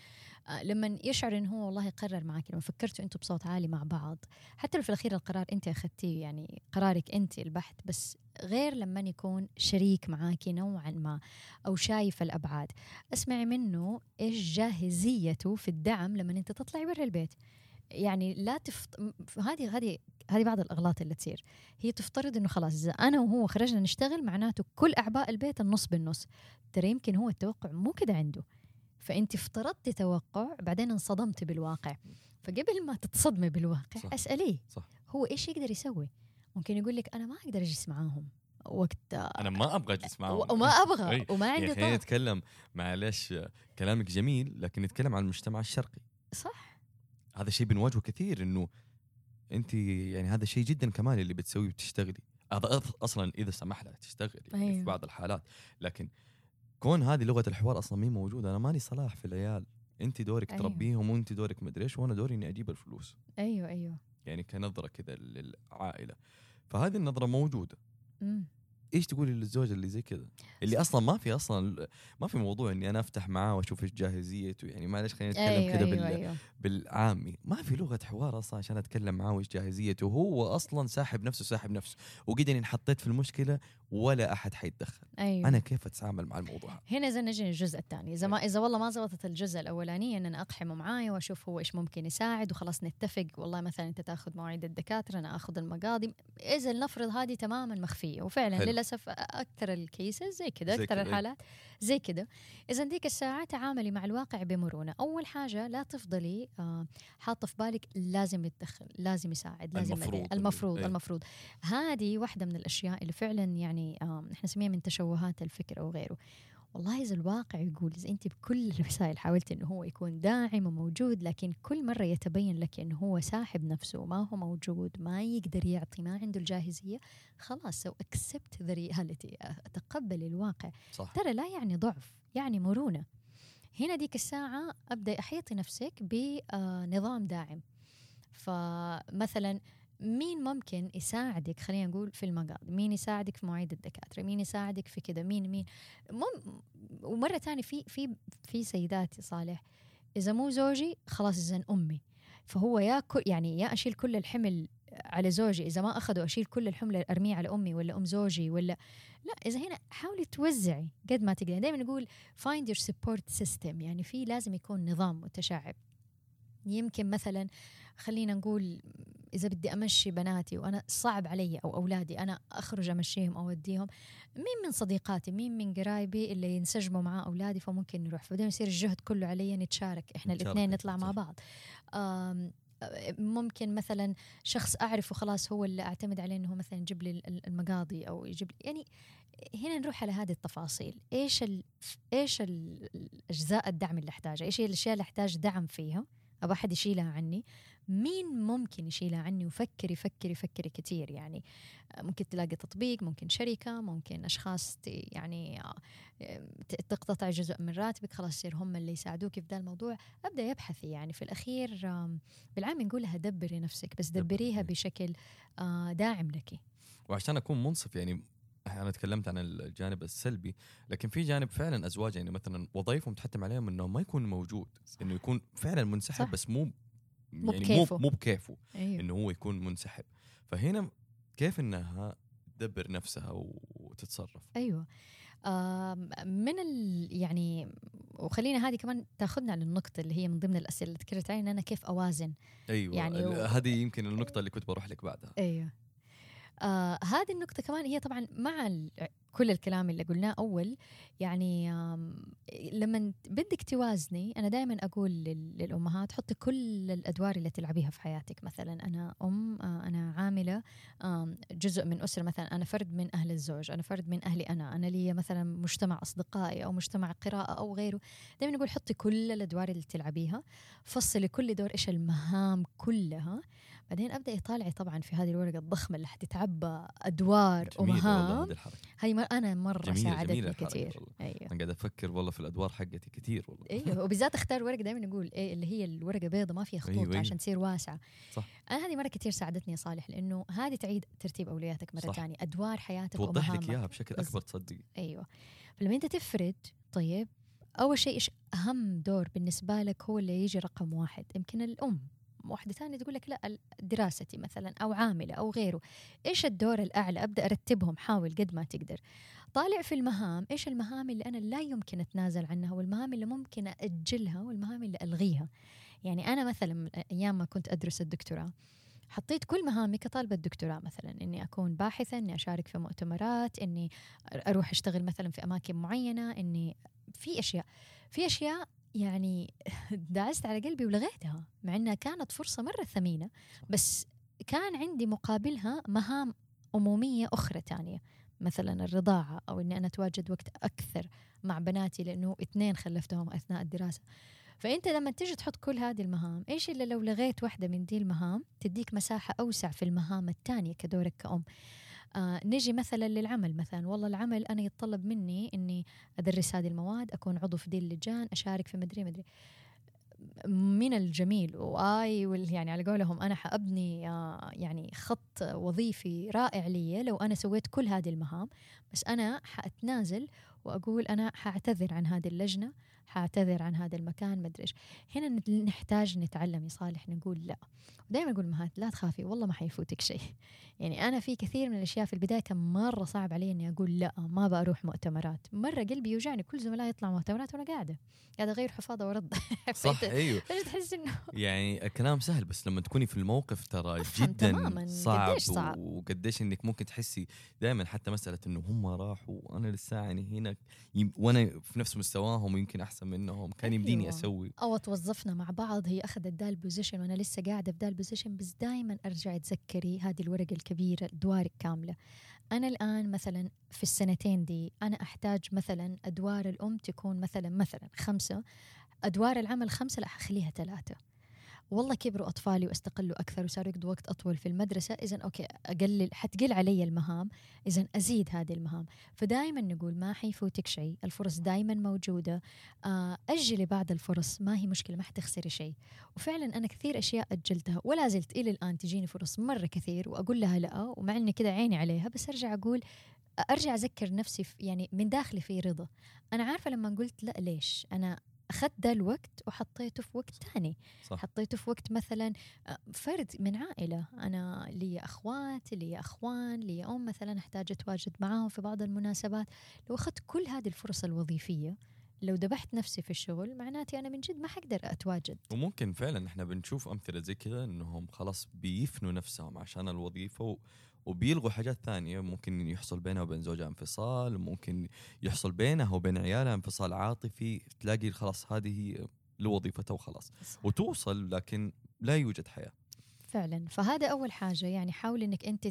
آه، لما يشعر إنه هو والله قرر معك لما فكرتوا أنتم بصوت عالي مع بعض حتى لو في الأخير القرار أنت أخذتيه يعني قرارك أنت البحث بس غير لما يكون شريك معاكي نوعا ما أو شايف الأبعاد. اسمعي منه إيش جاهزيته في الدعم لما أنت تطلعي برا البيت. يعني لا تفت... هذه هذه هذه بعض الأغلاط اللي تصير. هي تفترض إنه خلاص إذا أنا وهو خرجنا نشتغل معناته كل اعباء البيت النص بالنص. ترى يمكن هو التوقع مو كده عنده. فأنت افترضتي توقع بعدين انصدمتي بالواقع. فقبل ما تتصدمي بالواقع صح. أسأليه. صح. هو إيش يقدر يسوي؟ ممكن يقول لك أنا ما أقدر أجلس معاهم وقت أنا ما أبغى أجلس معاهم. وما أبغى. وما عندي طاقة. نتكلم معلش كلامك جميل لكن نتكلم عن المجتمع الشرقي. صح. هذا شيء بنواجهه كثير إنه انت يعني هذا شيء جدا كمان اللي بتسويه بتشتغلي هذا أصلا إذا سمح لها تشتغل يعني. في بعض الحالات. لكن كون هذه لغة الحوار أصلا مين موجودة أنا ماني صلاح في العيال. انت دورك أيوه. تربيهم وانت دورك مدري إيش وأنا دوري إني أجيب الفلوس. أيوه أيوه. يعني كنظرة كذا للعائلة. فهذه النظرة موجودة. إمم. إيش تقولي للزوجه اللي زي كذا؟ اللي أصلا ما في أصلا ما في موضوع إني أنا أفتح معاه وأشوف إيش جاهزيته يعني معلش خلينا نتكلم أيوة كذا أيوة بال... أيوة. بالعامي. ما في لغة حوار أصلا عشان أتكلم معاه وإيش جاهزيته هو أصلا ساحب نفسه ساحب نفسه. وقد إني انحطيت في المشكلة ولا أحد حيتدخل أيوة. أنا كيف أتعامل مع الموضوع هذا هنا إذا نجي الجزء الثاني إذا ما إذا والله ما زبطت الجزء الأولاني إن أنا أقحمه معاي وأشوف هو إيش ممكن يساعد وخلاص نتفق والله مثلا أنت تأخذ مواعيد الدكاترة أنا أخذ المقاضي إذا لنفرض هذه تماما مخفية وفعلا حلو. للأسف أكثر الكيسز زي كذا أكثر كذا. الحالات زي كذا إذا ديك الساعة تعاملي مع الواقع بمرونة أول حاجة لا تفضلي آه حاطة في بالك لازم يتدخل لازم يساعد لازم المفروض. المفروض المفروض, أيوة. المفروض. هذه واحدة من الأشياء اللي فعلا يعني آه إحنا نسميها من تشوهات الفكر أو غيره. والله إذا الواقع يقول إذا أنت بكل الوسائل حاولت إنه هو يكون داعم وموجود لكن كل مرة يتبين لك إنه هو ساحب نفسه ما هو موجود ما يقدر يعطي ما عنده الجاهزية خلاص so accept the reality أتقبل الواقع. صح. ترى لا يعني ضعف يعني مرونة. هنا ديك الساعة أبدأ أحيطي نفسك بنظام داعم. فمثلا مين ممكن يساعدك خلينا نقول في المقاضي؟ مين يساعدك في مواعيد الدكاترة؟ مين يساعدك في كذا مين مين؟ مم ومرة ثانية في في في سيدات صالح إذا مو زوجي خلاص إذا أمي. فهو يا يعني يا أشيل كل الحمل على زوجي إذا ما أخذه أشيل كل الحمل أرميه على أمي ولا أم زوجي ولا لا إذا هنا حاولي توزعي قد ما تقدري. دائما نقول find your support system يعني في لازم يكون نظام متشعب. يمكن مثلا خلينا نقول إذا بدي أمشي بناتي وأنا صعب علي أو أولادي أنا أخرج أمشيهم أو أوديهم مين من صديقاتي مين من قرايبي اللي ينسجموا مع أولادي فممكن نروح. فبدأ يصير الجهد كله علي نتشارك إحنا الاثنين نطلع مع. بعض. ممكن مثلا شخص أعرفه خلاص هو اللي أعتمد عليه إنه مثلا يجيب لي ال- المقاضي أو يجيب لي يعني هنا نروح على هذه التفاصيل. إيش ال إيش ال- الأجزاء الدعم اللي أحتاجها؟ إيش هي الأشياء اللي أحتاج دعم فيها؟ أبغى أحد يشيلها عني. مين ممكن يشيلها عني وفكري فكري فكري كثير يعني ممكن تلاقي تطبيق ممكن شركة ممكن أشخاص يعني آه، تقتطع جزء من راتبك خلاص يصير هم اللي يساعدوك في ذا الموضوع أبدأ يبحثي يعني في الأخير بالعام نقولها دبري نفسك بس دبري. دبريها بشكل آه، داعم لك وعشان أكون منصف يعني أنا تكلمت عن الجانب السلبي لكن في جانب فعلا أزواج يعني مثلا وظائفهم تحتم عليهم إنه ما يكون موجود إنه يكون فعلا منسحب صح. بس مو مو يعني بكيفه. مو مو بكيفه أيوه. إنه هو يكون منسحب. فهنا كيف إنها تدبر نفسها وتتصرف؟ أيوه. آم، من ال يعني وخلينا هذه كمان تاخذنا للنقطة اللي هي من ضمن الأسئلة اللي ذكرت علينا أنا كيف أوازن؟ أيوه يعني هذه يمكن النقطة اللي كنت بروح لك بعدها. أيوه. آه هذه النقطة كمان هي طبعا مع كل الكلام اللي قلناه أول يعني لما بدك توازني أنا دائما أقول لل- للأمهات حطي كل الأدوار اللي تلعبيها في حياتك. مثلا أنا أم آه، أنا عاملة جزء من أسرة مثلا أنا فرد من أهل الزوج أنا فرد من أهلي أنا أنا لي مثلا مجتمع أصدقائي أو مجتمع قراءة أو غيره. دائما نقول حطي كل الأدوار اللي تلعبيها فصلي كل دور إيش المهام كلها بعدين أبدأ يطالعي طبعا في هذه الورقة الضخمة اللي حتتعبى أدوار ومهام. هاي مر أنا مرة جميلة- ساعدتني جميلة كثير والله. أيوه. أنا قاعد أفكر والله في الأدوار حقتي كثير والله. أيوه وبالذات أختار ورقة دائما نقول إيه اللي هي الورقة بيضة ما فيها خطوط أيوة، أيوة. عشان تصير واسعة. صح. أنا هذه مرة كثير ساعدتني يا صالح لأنه هذه تعيد ترتيب اولوياتك مرة. ثانية. أدوار حياتك توضح لك إياها بشكل أكبر تصدقي. أيوه. فلما أنت تفرد طيب أول شيء إيش أهم دور بالنسبة لك هو اللي يجي رقم واحد؟ يمكن الأم. واحدة ثانية تقول لك لا دراستي مثلا أو عاملة أو غيره إيش الدور الأعلى؟ أبدأ أرتبهم حاول قد ما تقدر. طالع في المهام إيش المهام اللي أنا لا يمكن أتنازل عنها والمهام اللي ممكن أجلها والمهام اللي ألغيها؟ يعني أنا مثلا من أيام ما كنت أدرس الدكتوراه حطيت كل مهامي كطالبة دكتوراه مثلا إني أكون باحثة إني أشارك في مؤتمرات إني أروح أشتغل مثلا في أماكن معينة إني في أشياء في أشياء يعني دعست على قلبي ولغيتها مع إنها كانت فرصة مرة ثمينة بس كان عندي مقابلها مهام أمومية أخرى تانية مثلا الرضاعة أو إني أنا أتواجد وقت أكثر مع بناتي لأنه اثنين خلفتهم أثناء الدراسة. فأنت لما تيجي تحط كل هذه المهام إيش اللي لو لغيت واحدة من دي المهام تديك مساحة أوسع في المهام الثانية كدورك كأم؟ آه نجي مثلا للعمل مثلا والله العمل أنا يتطلب مني إني أدرس هذه المواد أكون عضو في دي اللجان أشارك في مدري مدري. من الجميل وآي يعني على قولهم أنا حأبني آه، يعني خط وظيفي رائع لي لو أنا سويت كل هذه المهام بس أنا حأتنازل وأقول أنا حأعتذر عن هذه اللجنة حاعتذر عن هذا المكان مدري إيش. هنا نحتاج نتعلم يا صالح نقول لا. دائما أقول مهات لا تخافي والله ما حيفوتك شيء. يعني أنا في كثير من الأشياء في البداية كان مرة صعب علي إني أقول لا ما بروح مؤتمرات. مرة قلبي يوجعني كل زملائي يطلعوا مؤتمرات وأنا قاعدة. قاعدة أغير حفاضه ورد صح أيوه. تحس إنه يعني الكلام سهل بس لما تكوني في الموقف ترى جدا تماماً صعب, قديش صعب. وقديش إنك ممكن تحسي دائما حتى مسألة إنه هم راحوا وأنا لساني هنا يم- وأنا في نفس مستواهم ويمكن أحسن منهم. كان يمديني أيوة. أسوي. أو توظفنا مع بعض. هي أخذت دا ال position وأنا لسه قاعدة في دا ال position بس دائما أرجع تذكري هذه الورقة الكبيرة أدوارك كاملة. أنا الآن مثلا في السنتين دي أنا أحتاج مثلا أدوار الأم تكون مثلا مثلا خمسة. أدوار العمل خمسة لا أخليها ثلاثة. والله كبروا أطفالي واستقلوا أكثر وصاروا يقضوا وقت أطول في المدرسة اذا okay أقلل حتقل علي المهام اذا أزيد هذه المهام. فدائما نقول ما حيفوتك شيء الفرص دائما موجودة. آه، أجلي بعض الفرص ما هي مشكلة ما حتخسري شيء. وفعلا أنا كثير أشياء أجلتها ولا زلت إلى الآن تجيني فرص مرة كثير وأقول لها لا ومع إني كده عيني عليها بس أرجع أقول أرجع أذكر نفسي يعني من داخلي في رضا. أنا عارفة لما قلت لا ليش؟ أنا أخذت ده الوقت وحطيته في وقت تاني. صح. حطيته في وقت مثلا آه، فرد من عائلة. أنا لي أخوات لي أخوان لي أم مثلا أحتاج أتواجد معاهم في بعض المناسبات. لو أخذت كل هذه الفرص الوظيفية لو ذبحت نفسي في الشغل معناتي أنا من جد ما حقدر أتواجد. وممكن فعلا إحنا بنشوف أمثلة زي كذا إنهم خلاص بيفنوا نفسهم عشان الوظيفة و... وبيلغوا حاجات ثانية ممكن يحصل بينها وبين زوجها انفصال ممكن يحصل بينها وبين عيالها انفصال عاطفي. تلاقي خلاص هذه هي لوظيفتها وخلاص. وتوصل لكن لا يوجد حياة. فعلا. فهذا أول حاجة. يعني حاولي إنك أنت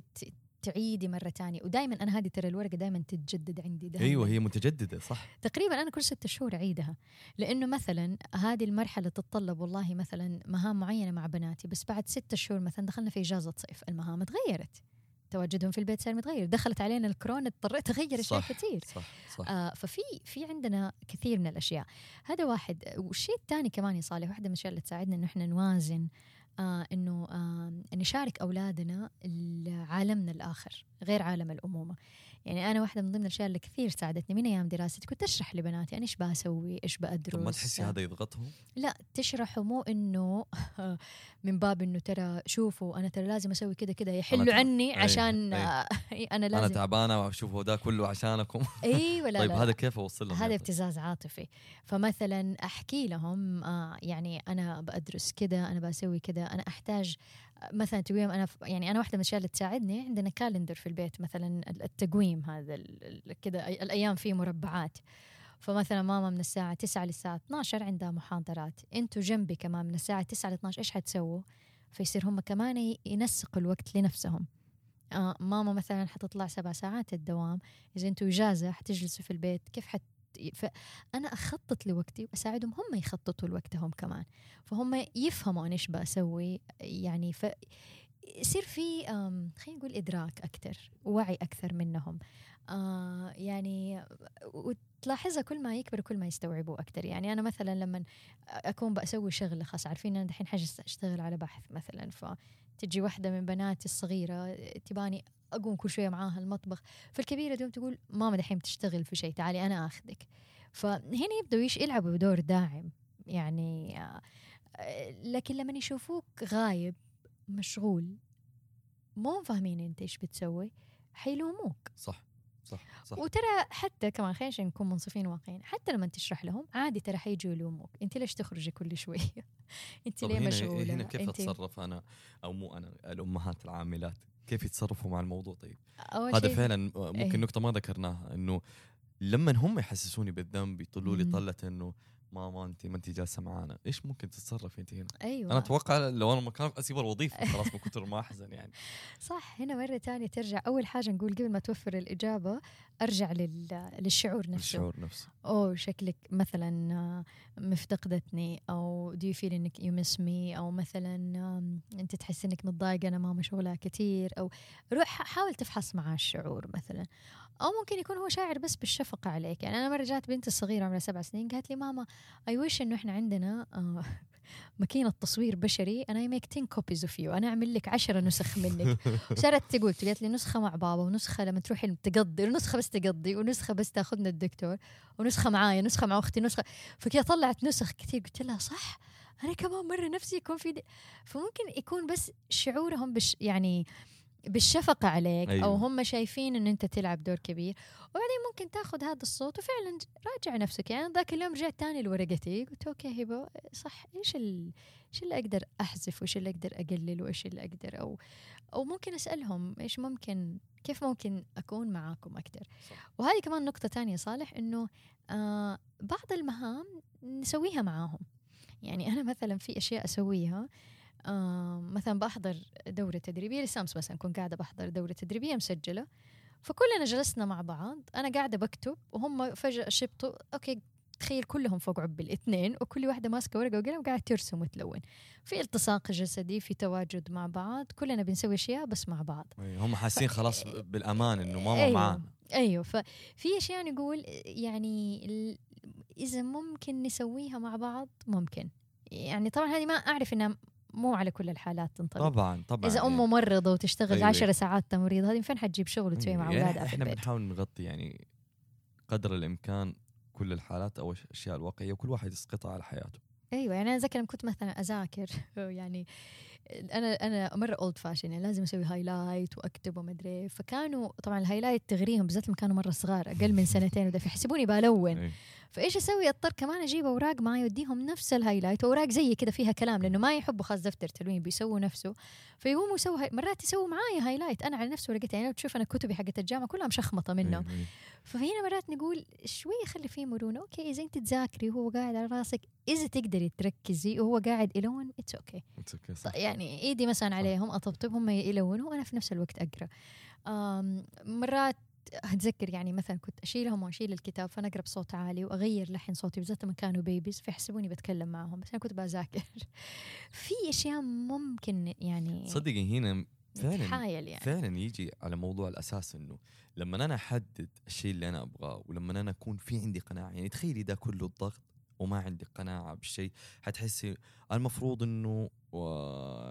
تعيدي مرة تانية. ودائما أنا هذه ترى الورقة دائما تتجدد عندي. دائما أيوه هي متجددة صح. تقريبا أنا كل ستة شهور أعيدها. لأنه مثلا هذه المرحلة تتطلب والله مثلا مهام معينة مع بناتي. بس بعد ستة شهور مثلا دخلنا في إجازة صيف. المهام تغيرت. تواجدهم في البيت صار متغير دخلت علينا الكورونا اضطريت أغير أشياء. كثير. صح صح. آه ففي في عندنا كثير من الأشياء. هذا واحد. والشيء الثاني كمان يا صالح واحدة من الأشياء اللي تساعدنا إنه إحنا نوازن آه إنه آه نشارك أولادنا عالمنا الآخر غير عالم الأمومة. يعني أنا واحدة من ضمن الأشياء اللي كثير ساعدتني من أيام دراستي كنت أشرح لبناتي أنا إيش بسوي إيش بأدرس طب ما تحسي هذا يضغطهم؟ لا تشرحوا مو إنه من باب إنه ترى شوفوا أنا ترى لازم أسوي كذا كذا يحلوا عني أي- عشان أي. آه، أنا أنا لازم تعبانة واشوف هو ده كله عشانكم أيوه لا طيب لا هذا كيف أوصل لهم؟ هذا ابتزاز عاطفي فمثلا أحكي لهم آه يعني أنا بدرس كذا أنا بسوي كذا أنا أحتاج مثلا تقويم أنا يعني أنا واحدة من الأشياء اللي تساعدني عندنا كالندر في البيت مثلا التقويم هذا كذا الأيام فيه مربعات. فمثلا ماما من الساعة 9 للساعة 12 عندها محاضرات. أنتوا جنبي كمان من الساعة 9 ل 12 إيش حتسووا؟ فيصير هم كمان ينسقوا الوقت لنفسهم. آه ماما مثلا حتطلع سبع ساعات الدوام. إذا أنتوا إجازة حتجلسوا في البيت كيف حت فأنا أخطط لوقتي وأساعدهم هم يخططوا لوقتهم كمان. فهم يفهموا أنا إيش بسوي يعني ف يصير في خلينا نقول إدراك أكثر ووعي أكثر منهم. آه يعني وتلاحظها كل ما يكبر كل ما يستوعبوا أكثر يعني أنا مثلا لما أكون بسوي شغلة خاص عارفين أنا دحين حاجة أشتغل على بحث مثلا فتجي واحدة من بناتي الصغيرة تباني أقوم كل شوية معاها المطبخ. فالكبيرة دوم تقول ماما دحين بتشتغل في شيء تعالي أنا أخذك. فهنا يبدأوا يش- يلعبوا بدور داعم يعني آه، لكن لما يشوفوك غايب مشغول مو فاهمين أنت إيش بتسوي حيلوموك. صح صح صح. وترى حتى كمان خلينا نكون منصفين واقعيين حتى لما تشرح لهم عادي ترى حيجوا يلوموك. أنت ليش تخرجي كل شوية؟ أنت ليه هنا مشغولة؟ هنا كيف أتصرف أنا؟ أو مو أنا الأمهات العاملات. كيف يتصرفوا مع الموضوع طيب هذا فعلا ممكن إيه. نقطة ما ذكرناها إنه لما هم يحسسوني بالذنب يطلوا لي. طلة إنه ماما انت ما انت جالسة معانا. إيش ممكن تتصرفي انت هنا؟ أيوه. أنا أتوقع لو أنا مكانك أسيب الوظيفة خلاص من كثر ما أحزن يعني. صح هنا مرة تانية ترجع. أول حاجة نقول قبل ما توفر الإجابة أرجع لل... للشعور نفسه. الشعور نفسه. أو شكلك مثلا مفتقدتني أو do you feel إنك you miss me أو مثلا أنت تحس إنك متضايقة أنا ماما شغلها كتير. أو روح حاول تفحص معاه الشعور مثلا. أو ممكن يكون هو شاعر بس بالشفقة عليك. يعني أنا مرة جات بنتي الصغيرة عمرها سبع سنين قالت لي ماما أي وش إنه إحنا عندنا آه، ماكينة تصوير بشري أنا I make 10 copies of you أنا أعمل لك 10 نسخ منك. صارت تقول قالت لي نسخة مع بابا ونسخة لما تروحي تقضي ونسخة بس تقضي ونسخة بس تاخذنا الدكتور ونسخة معايا نسخة مع أختي نسخة. فكذا طلعت نسخ كثير قلت لها صح؟ أنا كمان مرة نفسي يكون في دي. فممكن يكون بس شعورهم بش يعني بالشفقة عليك أيوة. أو هم شايفين أن أنت تلعب دور كبير. وبعدين ممكن تاخذ هذا الصوت وفعلا راجع نفسك. يعني ذاك اليوم رجعت تاني لورقتي قلت أوكي هبة صح إيش ال... إيش اللي أقدر أحذف وإيش اللي أقدر أقلل وإيش اللي أقدر أو أو ممكن أسألهم إيش ممكن كيف ممكن أكون معاكم أكثر وهذه كمان نقطة تانية صالح إنه آه بعض المهام نسويها معاهم. يعني أنا مثلا في أشياء أسويها آه مثلا بحضر دورة تدريبية لسامس مثلا كنت قاعدة بحضر دورة تدريبية مسجلة. فكلنا جلسنا مع بعض أنا قاعدة بكتب وهم فجأة شبطوا أوكي تخيل كلهم فوق عب الاثنين وكل واحدة ماسكة ورقة وقلم وقاعدة ترسم وتلون. في التصاق جسدي في تواجد مع بعض كلنا بنسوي أشياء بس مع بعض. هم حاسين خلاص بالأمان إنه ماما أيوه معانا أيوه ففي أشياء نقول يعني إذا ممكن نسويها مع بعض؟ ممكن. يعني طبعا هذه ما أعرف إنها مو على كل الحالات تنطبق طبعا طبعا إذا أمه ممرضه وتشتغل أيوة. 10 ساعات تمريض هذه فين حتجيب شغل وتسوي مع يعني اولادها إحنا بنحاول نغطي يعني قدر الإمكان كل الحالات أو الأشياء الواقعية وكل واحد يسقطها على حياته. أيوه يعني أنا أذكر كنت مثلا أذاكر يعني أنا أنا مرة old fashioned يعني لازم أسوي highlight وأكتب وما أدري فكانوا طبعا ال highlight تغريهم بالذات لما كانوا مرة صغار أقل من سنتين وده فيحسبوني بلون فإيش أسوي؟ أضطر كمان أجيب أوراق معي وأديهم نفس ال highlight. أوراق زي كذا فيها كلام لأنه ما يحبوا خلاص دفتر تلوين بيسووا نفسه. فيقوموا يسووا high... مرات يسووا معي highlight. أنا على نفس ورقتي يعني تشوف أنا كتبي حقت الجامعة كلها مشخمطة منه. فهنا مرات نقول شوية خلي فيه مرونة. okay إذا أنت تذاكري وهو قاعد على راسك إذا تقدري تركزي وهو قاعد يلون it's okay. يعني إيدي مثلا عليهم اطبطب هم يلونوا وأنا في نفس الوقت أقرأ. مرات اتذكر يعني مثلا كنت أشيلهم وأشيل الكتاب فأنا أقرأ بصوت عالي وأغير لحن صوتي بالذات لما كانوا babies فيحسبوني بتكلم معهم بس أنا كنت بذاكر في أشياء ممكن يعني صدقي هنا فعلا يعني. فعلا يجي على موضوع الأساس إنه لما أنا أحدد الشيء اللي أنا أبغاه ولما أنا أكون في عندي قناعة يعني تخيلي ده كله الضغط وما عندك قناعة بالشيء حتحسي المفروض إنه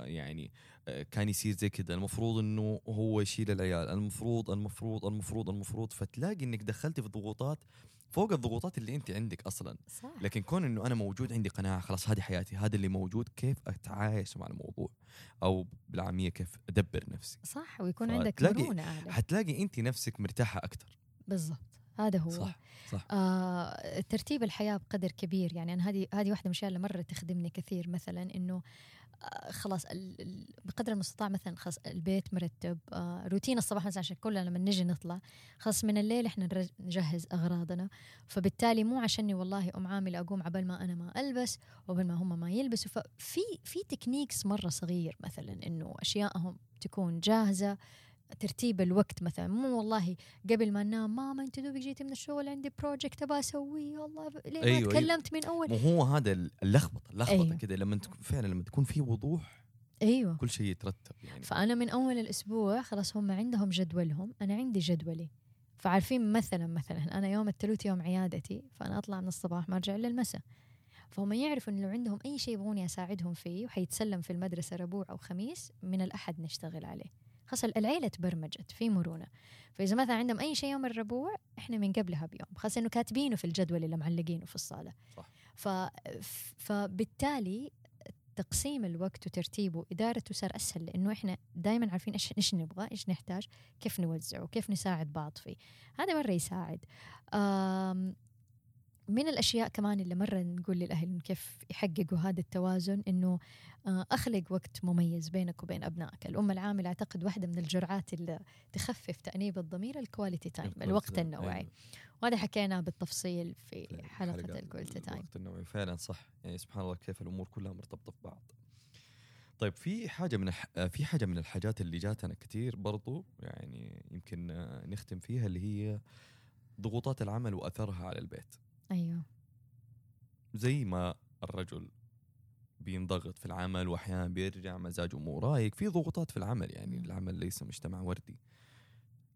يعني آه، كان يصير زي كذا المفروض إنه هو يشيل العيال. المفروض المفروض المفروض المفروض. فتلاقي إنك دخلتي في ضغوطات فوق الضغوطات اللي أنت عندك أصلا. صح. لكن كون إنه أنا موجود عندي قناعة خلاص هذه حياتي هذا اللي موجود كيف أتعايش مع الموضوع؟ أو بالعامية كيف أدبر نفسي؟ صح ويكون عندك مرونة حتلاقي أنت نفسك مرتاحة أكثر بالضبط. هذا هو. صح صح. آه ترتيب الحياة بقدر كبير. يعني أنا هذه هذه واحدة من الأشياء اللي مرة تخدمني كثير. مثلا إنه خلاص بقدر المستطاع مثلا خلاص البيت مرتب آه روتين الصباح مثلا عشان كلنا لما نجي نطلع خلاص من الليل إحنا نجهز أغراضنا. فبالتالي مو عشاني والله أم عامله أقوم عبال ما أنا ما ألبس وقبل ما هم ما يلبسوا. ففي في techniques مرة صغير مثلا إنه اشيائهم تكون جاهزة ترتيب الوقت مثلا. مو والله قبل ما انام ماما أنت دوبك جيتي من الشغل عندي project أبغى أسويه. الله ليه أيوة ما تكلمت أيوة. من أول؟ مو هو هذا اللخبطة اللخبطة أيوة. كذا لما تكون فعلا لما تكون في وضوح أيوه. كل شيء يترتب يعني. فأنا من أول الأسبوع خلاص هم عندهم جدولهم أنا عندي جدولي. فعارفين مثلا مثلا أنا يوم الثلاث يوم عيادتي فأنا أطلع من الصباح ما أرجع إلا المساء. فهم يعرفوا إنه لو عندهم أي شيء يبغوني أساعدهم فيه وحيتسلم في المدرسة ربوع أو خميس من الأحد نشتغل عليه. خلاص العيلة تبرمجت في مرونة. فإذا مثلا عندهم أي شيء يوم الربوع إحنا من قبلها بيوم خاصة إنه كاتبينه في الجدول اللي معلقينه في الصالة. صح. ف... فبالتالي تقسيم الوقت وترتيبه وإدارته صار أسهل لأنه إحنا دائما عارفين إيش إيش نبغى إيش نحتاج كيف نوزعه كيف نساعد بعض فيه. هذا مرة يساعد؟ من الأشياء كمان اللي مرة نقول للأهل كيف يحققوا هذا التوازن إنه آه، أخلق وقت مميز بينك وبين أبنائك، الأم العاملة أعتقد واحدة من الجرعات اللي تخفف تأنيب الضمير ال quality time، الوقت النوعي. أيوه. وهذا حكيناه بالتفصيل في حلقة ال quality time. الوقت النوعي فعلا صح، يعني سبحان الله كيف الأمور كلها مرتبطة ببعض. طيب في حاجة من. في حاجة من الحاجات اللي جاتنا كثير برضو يعني يمكن نختم فيها اللي هي ضغوطات العمل وأثرها على البيت. أيوه. زي ما الرجل بينضغط في العمل واحيانا بيرجع مزاجه مو رايق في ضغوطات في العمل يعني العمل ليس مجتمع وردي.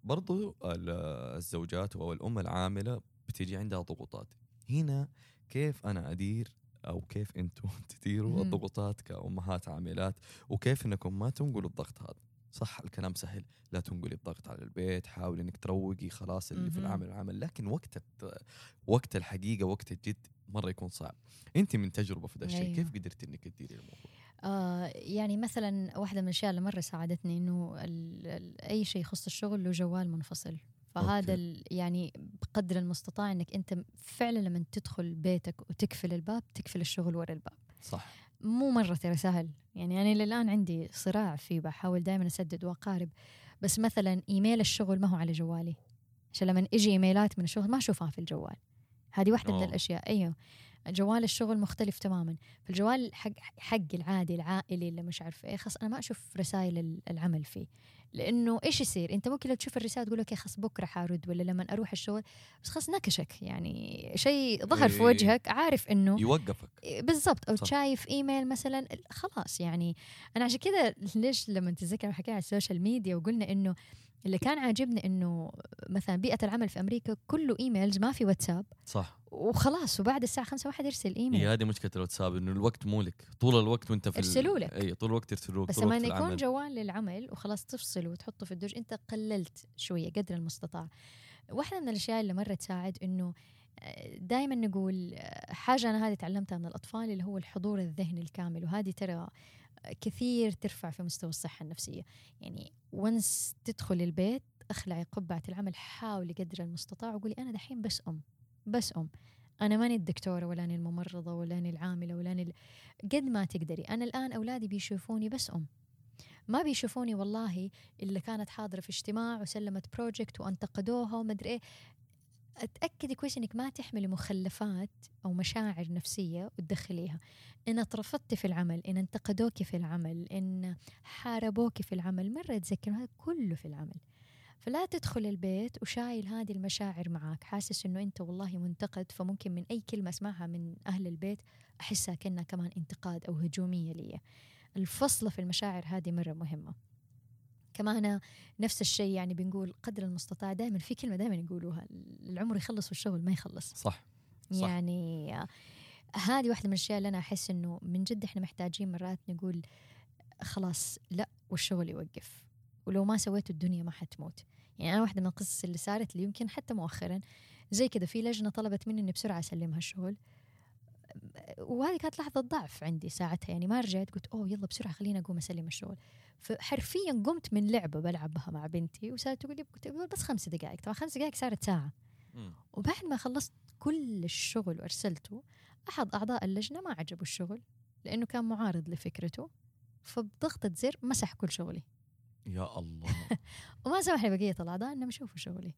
برضو الزوجات أو الأم العاملة بتيجي عندها ضغوطات. هنا كيف أنا أدير أو كيف أنتم تديروا. الضغوطات كأمهات عاملات وكيف إنكم ما تنقلوا الضغط هذا؟ صح الكلام سهل. لا تنقلي الضغط على البيت حاولي إنك تروقي خلاص اللي في. العمل العمل لكن وقت وقت الحقيقة وقت الجد مرة يكون صعب. انت من تجربة في ذا الشيء أيوه. كيف قدرتي إنك تديري الموضوع؟ آه يعني مثلا واحدة من الأشياء اللي مرة ساعدتني إنه أي شيء يخص الشغل له جوال منفصل. فهذا يعني بقدر المستطاع إنك أنت فعلا لما تدخل بيتك وتقفل الباب تقفل الشغل ورا الباب. صح. مو مرة ترى سهل. يعني أنا للآن عندي صراع فيه بحاول دائما أسدد وأقارب بس مثلا إيميل الشغل ما هو على جوالي. عشان لما يجي إيميلات من الشغل ما أشوفها في الجوال. هذه واحدة من أوه. الأشياء. أيوه. جوال الشغل مختلف تماما. في الجوال حق حق العادي العائلي اللي مش عارف إيه خلاص أنا ما أشوف رسائل ال- العمل فيه. لأنه إيش يصير؟ أنت ممكن لو تشوف الرسالة تقول أوكي خلاص بكرة حارد ولا لما أروح الشغل بس خلاص نكشك. يعني شيء ظهر في إيه. وجهك عارف إنه يوقفك. بالضبط. أو صح. شايف إيميل مثلا خلاص يعني. أنا عشان كذا ليش لما تتذكر حكينا على ال social media وقلنا إنه اللي كان عاجبني إنه مثلا بيئة العمل في أمريكا كله emails ما في واتساب. صح. وخلاص وبعد الساعة 5 واحد يرسل إيميل. هي هذه مشكلة الواتساب إنه الوقت مو لك. طول الوقت وأنت في يرسلوا لك. اي طول الوقت يرسلوا بس لما يكون. جوال للعمل وخلاص تفصل وتحطه في الدرج أنت قللت شوية قدر المستطاع. واحدة من الأشياء اللي مره تساعد إنه دائما نقول آه، حاجة أنا هذه تعلمتها من الأطفال اللي هو الحضور الذهني الكامل. وهذه ترى كثير ترفع في مستوى الصحة النفسية. يعني once تدخل البيت أخلعي قبعة العمل حاولي قدر المستطاع وقولي أنا دحين بس أم بس أم. أنا ماني الدكتورة ولا اني الممرضة ولا اني العاملة ولا اني ال- قد ما تقدري. أنا الآن أولادي بيشوفوني بس أم. ما بيشوفوني والله اللي كانت حاضرة في اجتماع وسلمت project وأنتقدوها ومدري إيه. اتاكدي كويس إنك ما تحملي مخلفات أو مشاعر نفسية وتدخليها. إن اترفضتي في العمل إن انتقدوك في العمل إن حاربوك في العمل مرة تذكر هذا كله في العمل. فلا تدخل البيت وشايل هذه المشاعر معاك. حاسس إنه أنت والله منتقد فممكن من أي كلمة أسمعها من أهل البيت أحسها كأنها كمان انتقاد أو هجومية لي. الفصل في المشاعر هذه مرة مهمة. كمان نفس الشيء يعني بنقول قدر المستطاع دائما في كلمة دائما يقولوها العمر يخلص والشغل ما يخلص. صح صح. يعني هذه واحدة من الأشياء اللي أنا أحس إنه من جد إحنا محتاجين مرات نقول خلاص لا والشغل يوقف. ولو ما سويته الدنيا ما حتموت. يعني أنا واحدة من القصص اللي صارت لي يمكن حتى مؤخرا زي كذا في لجنة طلبت مني إني بسرعة أسلمها الشغل وهذه كانت لحظة ضعف عندي ساعتها يعني ما رجعت قلت أوه يلا بسرعة خليني أقوم أسلم الشغل. فحرفيا قمت من لعبة بلعبها مع بنتي وصارت تقول لي قلت بس خمس دقائق. طبعا خمس دقائق صارت ساعة. وبعد ما خلصت كل الشغل وأرسلته أحد أعضاء اللجنة ما عجبه الشغل لأنه كان معارض لفكرته فبضغطة زر مسح كل شغلي. يا الله. وما سمح لبقيه الأعضاء إنهم يشوفوا شغلي.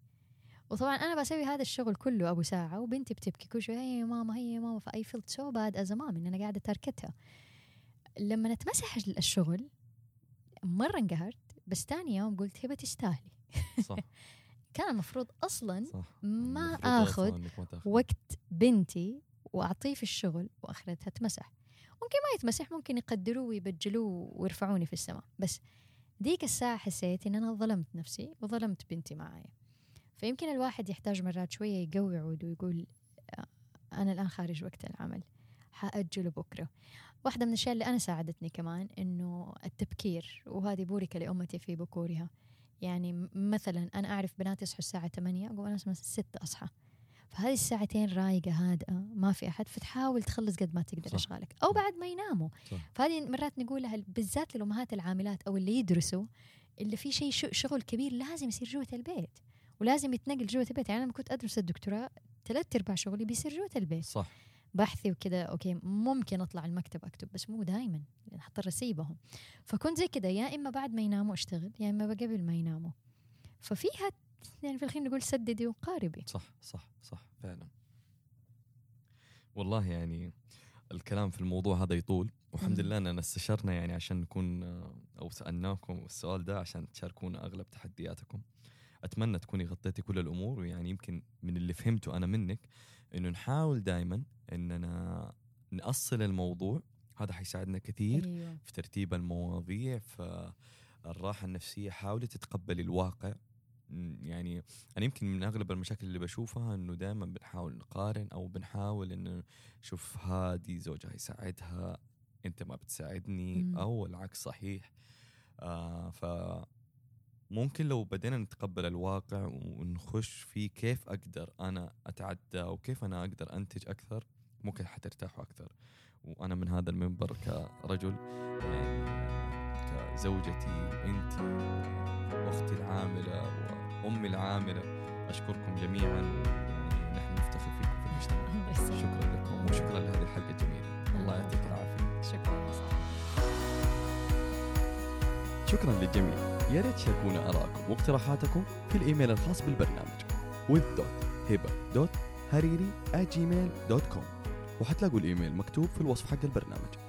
وطبعا أنا بسوي هذا الشغل كله أبو ساعة وبنتي بتبكي كل شوي هي ماما هي ماما. ف I felt so bad as mom إن أنا قاعدة تركتها لما اتمسح الشغل مرة انقهرت بس ثاني يوم قلت هبه تستاهلي صح. كان المفروض أصلا صح. ما آخذ. وقت بنتي وأعطيه في الشغل واخرتها تمسح. ممكن ما يتمسح ممكن يقدروه ويبجلوه ويرفعوني في السماء. بس ديك الساعة حسيت إن أنا ظلمت نفسي وظلمت بنتي معايا. فيمكن الواحد يحتاج مرات شوية يقوي عوده ويقول آه، أنا الآن خارج وقت العمل حأجله بكرة. واحدة من الأشياء اللي أنا ساعدتني كمان إنه التبكير وهذه بورك لأمتي في بكورها. يعني مثلا أنا أعرف بناتي يصحوا الساعة 8 أقوم أنا مثلا 6 أصحى. فهذه الساعتين رايقة هادئة ما في أحد فتحاول تخلص قد ما تقدر. أشغالك أو بعد ما يناموا. صح. فهذه مرات نقولها بالذات للأمهات العاملات أو اللي يدرسوا اللي في شيء شغل كبير لازم يصير جوة البيت. ولازم يتنقل جوة البيت يعني لما كنت أدرس الدكتوراه ثلاث أرباع شغلي بيصير جوة البيت. صح. بحثي وكذا أوكي ممكن أطلع المكتب أكتب بس مو دائما حضطر اسيبهم فكنت زي كذا يا إما بعد ما يناموا أشتغل يا إما قبل ما يناموا. ففيها يعني في الحين نقول سددي وقاربي. صح صح صح فعلا. والله يعني الكلام في الموضوع هذا يطول. والحمد. لله إننا استشرنا يعني عشان نكون أو سألناكم السؤال ده عشان تشاركونا أغلب تحدياتكم. أتمنى تكوني غطيتي كل الأمور ويعني يمكن من اللي فهمته أنا منك إنه نحاول دائما إننا نأصل الموضوع. هذا حيساعدنا كثير أيوه. في ترتيب المواضيع فالراحة النفسية حاولي تتقبلي الواقع. يعني أنا يمكن من أغلب المشاكل اللي بشوفها إنه دائما بنحاول نقارن أو بنحاول إنه شوف هذه زوجها يساعدها أنت ما بتساعدني مم. أو العكس صحيح. آه ف ممكن لو بدينا نتقبل الواقع ونخش في كيف أقدر أنا أتعدى وكيف أنا أقدر أنتج أكثر ممكن حترتاحوا أكثر. وأنا من هذا المنبر كرجل يعني كزوجتي وانت واختي العاملة وأمي العاملة. أشكركم جميعا يعني نحن نفتخر فيكم في المجتمع. شكرا لكم وشكرا لهذه الحلقة الجميله الله يعطيك العافية. شكرا. شكرا للجميع. يا ريت تشاركونا آراءكم واقتراحاتكم في الإيميل الخاص بالبرنامج with.hiba.hariri@gmail.com وحتلاقوا الإيميل مكتوب في الوصف حق البرنامج.